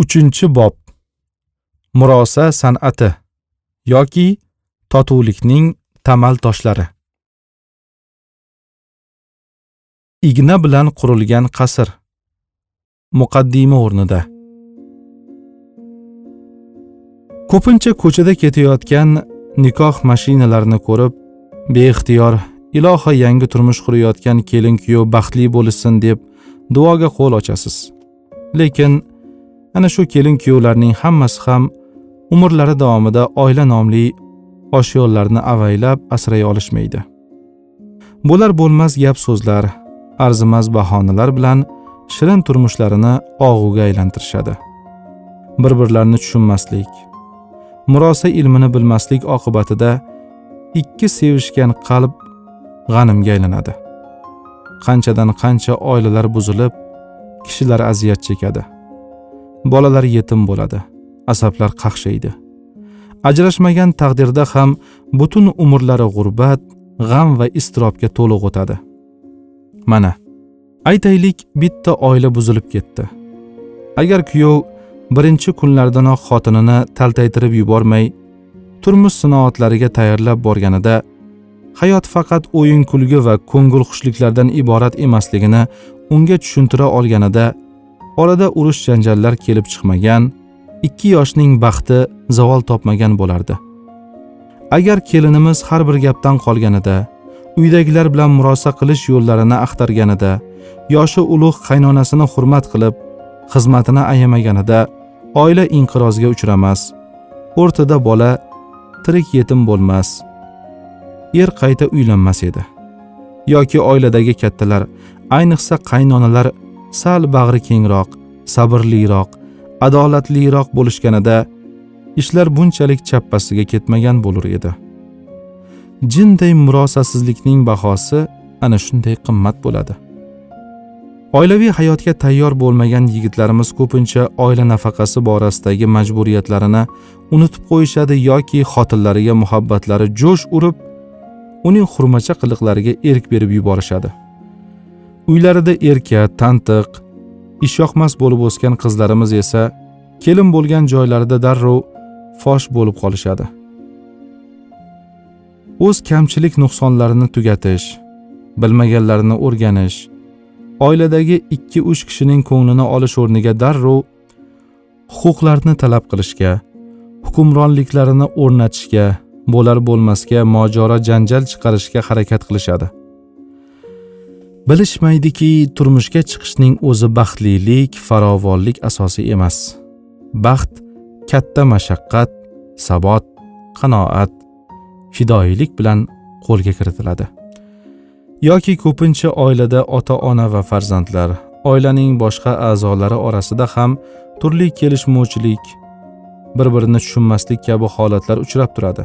uchinchi bob. Murosa san'ati yoki totuvlikning tamal toshlari. Igna bilan qurilgan qasr. Muqaddima o'rnida. Ko'pincha ko'chada ketayotgan nikoh mashinalarini ko'rib beixtiyor iloho yangi turmush qurayotgan kelin kuyov baxtli bo'lishsin deb duoga qo'l ochasiz. Lekin ana shu kelin kuyovlarning hammasi ham umrlari davomida oila nomli oshyo'llarni avaylab asray olishmaydi. Bo'lar bo'lmas gap so'zlar arzimas bahonalar bilan shirin turmushlarini og'uga aylantirishadi. Bir birlarini tushunmaslik murosa ilmini bilmaslik oqibatida ikki sevishgan qalb g'animga aylanadi. Qanchadan qancha oilalar buzilib kishilar aziyat chekadi. Bolalar yetim bo'ladi. Asablar qaqshaydi. Ajrashmagan taqdirda ham butun umrlari g'urbat g'am va iztirobga to'liq o'tadi. Mana aytaylik bitta oila buzilib ketdi. Agar kuyov birinchi kunlardanoq xotinini taltaytirib yubormay turmush sinoatlariga tayyorlab borganida hayot faqat o'yin kulgi va ko'ngil xushliklardan iborat emasligini unga tushuntira olganida orada urush janjallar kelib chiqmagan ikki yoshning baxti zavol topmagan bo'lardi. Agar kelinimiz har bir gapdan qolganida uydagilar bilan murosa qilish yo'llarini axtarganida yoshi ulug' qaynonasini hurmat qilib xizmatini ayamaganida oila inqirozga uchramas o'rtada bola tirik yetim bo'lmas er qayta uylanmas edi. Yoki oiladagi kattalar ayniqsa qaynonalar sal bag'ri kengroq sabrliroq adolatliroq bo'lishganida ishlar bunchalik chappasiga ketmagan bo'lur edi. Jinday murosasizlikning bahosi ana shunday qimmat bo'ladi. Oilaviy hayotga tayyor bo'lmagan yigitlarimiz ko'pincha oila nafaqasi borasidagi majburiyatlarini unutib qo'yishadi yoki xotinlariga muhabbatlari jo'sh urib uning xurmacha qiliqlariga erk berib yuborishadi. Uylarida erka tantiq ishyoqmas bo'lib o'sgan qizlarimiz esa kelin bo'lgan joylarida darrov fosh bo'lib qolishadi. O'z kamchilik nuqsonlarini tugatish bilmaganlarini o'rganish oiladagi ikki uch kishining ko'nglini olish o'rniga darrov huquqlarni talab qilishga hukmronliklarini o'rnatishga bo'lar bo'lmasga mojaro janjal chiqarishga harakat qilishadi. Bilishmaydiki turmushga chiqishning o'zi baxtlilik farovonlik asosi emas. Baxt katta mashaqqat sabot qanoat fidoyilik bilan qo'lga kiritiladi. Yoki ko'pincha oilada ota ona va farzandlar oilaning boshqa a'zolari orasida ham turli kelishmovchilik bir birini tushunmaslik kabi holatlar uchrab turadi.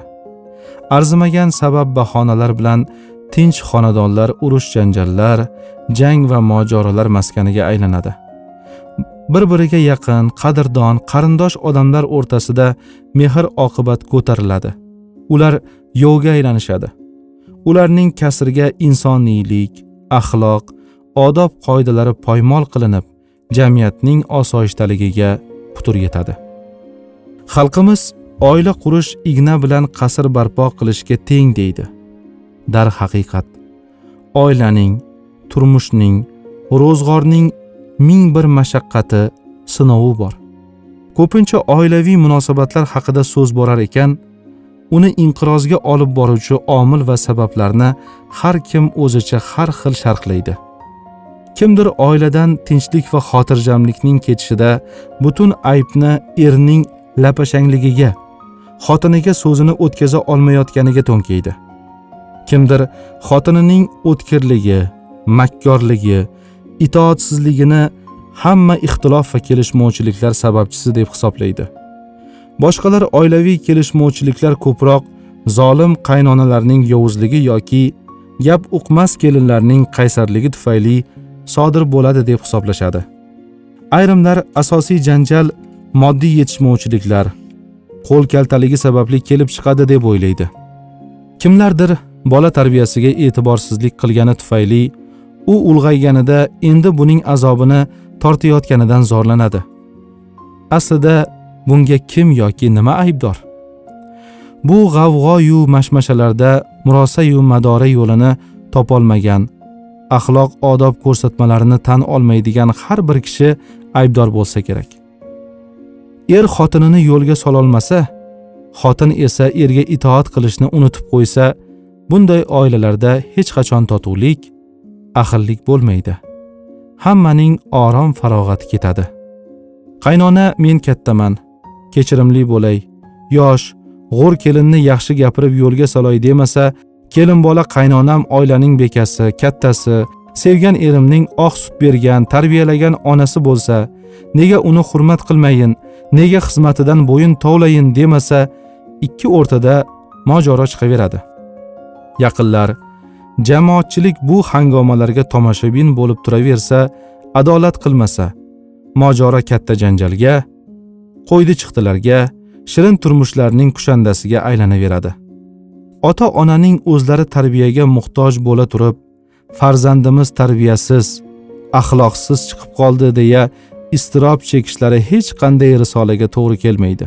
Arzimagan sabab bahonalar bilan tinch xonadonlar urush janjallar jang va mojarolar maskaniga aylanadi. Bir biriga yaqin qadrdon qarindosh odamlar o'rtasida mehr oqibat ko'tariladi. Ular yovga aylanishadi. Ularning kasriga insoniylik axloq odob qoidalari poymol qilinib jamiyatning osoyishtaligiga putur yetadi. Xalqimiz oila qurish igna bilan qasr barpo qilishga teng deydi. Darhaqiqat. Oilaning turmushning ro'zg'orning ming bir mashaqqati sinovi bor. Ko'pincha oilaviy munosabatlar haqida so'z borar ekan uni inqirozga olib boruvchi omil va sabablarni har kim o'zicha har xil sharhlaydi. Kimdir oiladan tinchlik va xotirjamlikning ketishida butun aybni erning lapashangligiga xotiniga so'zini o'tkaza olmayotganiga to'nkaydi. Kimdir xotinining o'tkirligi makkorligi itoatsizligini hamma ixtilof va kelishmovchiliklar sababchisi deb hisoblaydi. Boshqalar oilaviy kelishmovchiliklar ko'proq zolim qaynonalarning yovuzligi yoki gap uqmas kelinlarning qaysarligi tufayli sodir bo'ladi deb hisoblashadi. Ayrimlar asosiy janjal moddiy yetishmovchiliklar qo'l kaltaligi sababli kelib chiqadi deb o'ylaydi. Kimlardir bola tarbiyasiga e'tiborsizlik qilgani tufayli u ulg'ayganida endi buning azobini tortayotganidan zorlanadi. Aslida bunga kim yoki nima aybdor? Bu g'avg'oyu mashmashalarda murosayu madora yo'lini topolmagan axloq odob ko'rsatmalarini tan olmaydigan har bir kishi aybdor bo'lsa kerak. Er xotinini yo'lga sololmasa xotin esa erga itoat qilishni unutib qo'ysa bunday oilalarda hech qachon totuvlik ahillik bo'lmaydi. Hammaning orom farog'ati ketadi. Qaynona men kattaman. Kechirimli bo'lay. Yosh g'o'r kelinni yaxshi gapirib yo'lga solay demasa kelin bola qaynonam oilaning bekasi kattasi sevgan erimning oq sut bergan tarbiyalagan onasi bo'lsa nega uni hurmat qilmayin nega xizmatidan bo'yin tovlayin demasa ikki o'rtada mojaro chiqaveradi. Yaqinlar jamoatchilik bu hangomalarga tomoshabin bo'lib turaversa adolat qilmasa mojaro katta janjalga qo'ydi chiqdilarga shirin turmushlarning kushandasiga aylanaveradi. Ota onaning o'zlari tarbiyaga muhtoj bo'la turib farzandimiz tarbiyasiz axloqsiz chiqib qoldi deya iztirob chekishlari hech qanday risolaga to'g'ri kelmaydi.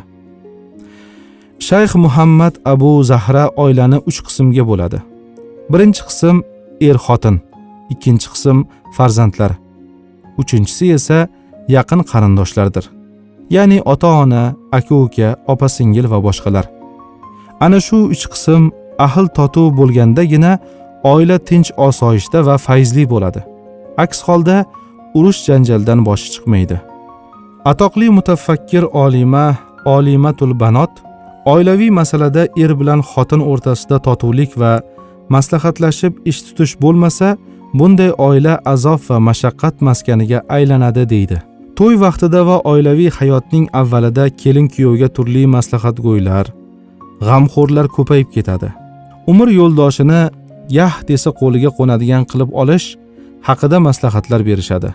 Shayx muhammad abu zahra oilani uch qismga bo'ladi. Birinchi qism er xotin ikkinchi qism farzandlar uchinchisi esa yaqin qarindoshlardir. Ya'ni ota ona aka uka opa singil va boshqalar. Ana shu uch qism ahil totuv bo'lgandagina oila tinch osoyishta va fayzli bo'ladi. Aks holda urush janjaldan boshi chiqmaydi. Atoqli mutafakkir olima olimatul banot oilaviy masalada er bilan xotin o'rtasida totuvlik va maslahatlashib ish tutish bo'lmasa bunday oila azob va mashaqqat maskaniga aylanadi deydi. To'y vaqtida va oilaviy hayotning avvalida kelin kuyovga turli maslahatgo'ylar g'amxo'rlar ko'payib ketadi. Umr yo'ldoshini yah! desa qo'liga qo'nadigan qilib olish haqida maslahatlar berishadi.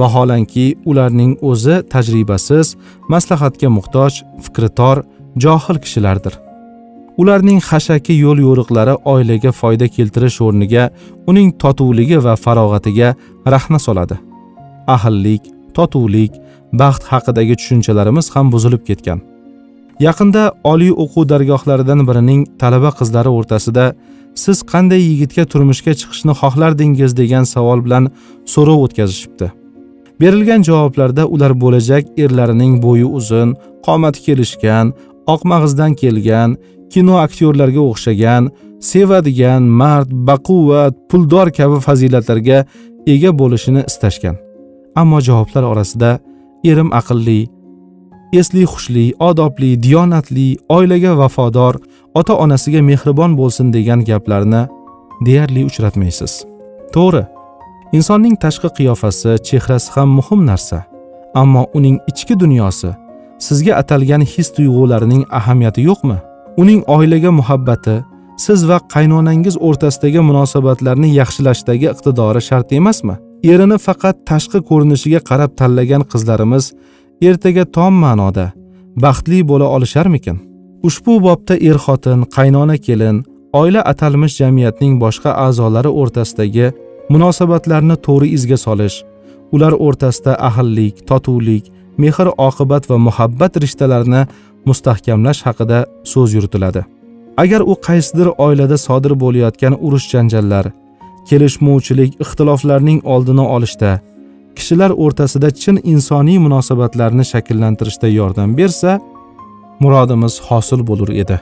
Vaholanki ularning o'zi tajribasiz maslahatga muhtoj fikri tor johil kishilardir. Ularning xashaki yo'l yo'riqlari oilaga foyda keltirish o'rniga uning totuvligi va farog'atiga rahna soladi. Ahillik totuvlik baxt haqidagi tushunchalarimiz ham buzilib ketgan. Yaqinda oliy o'quv dargohlaridan birining talaba qizlari o'rtasida siz qanday yigitga turmushga chiqishni xohlardingiz? degan savol bilan so'rov o'tkazishibdi. Berilgan javoblarda ular bo'lajak erlarining bo'yi uzun qomati kelishgan oq mag'izdan kelgan kino aktyorlarga o'xshagan sevadigan mard baquvvat puldor kabi fazilatlarga ega bo'lishini istashgan. Ammo javoblar orasida erim aqlli esli hushli odobli diyonatli oilaga vafodor ota onasiga mehribon bo'lsin degan gaplarni deyarli uchratmaysiz. To'g'ri insonning tashqi qiyofasi chehrasi ham muhim narsa ammo uning ichki dunyosi sizga atalgan his tuyg'ularining ahamiyati yo'qmi? Uning oilaga muhabbati siz va qaynonangiz o'rtasidagi munosabatlarni yaxshilashdagi iqtidori shart emasmi? Erini faqat tashqi ko'rinishiga qarab tanlagan qizlarimiz ertaga tom ma'noda baxtli bo'la olisharmikin? Ushbu bobda er xotin qaynona kelin oila atalmish jamiyatning boshqa a'zolari o'rtasidagi munosabatlarni to'g'ri izga solish ular o'rtasida ahillik totuvlik mehr oqibat va muhabbat rishtalarini mustahkamlash haqida so'z yuritiladi. Agar u qaysidir oilada sodir bo'layotgan urush janjallar kelishmovchilik ixtiloflarning oldini olishda kishilar o'rtasida chin insoniy munosabatlarni shakllantirishda yordam bersa murodimiz hosil bo'lur edi.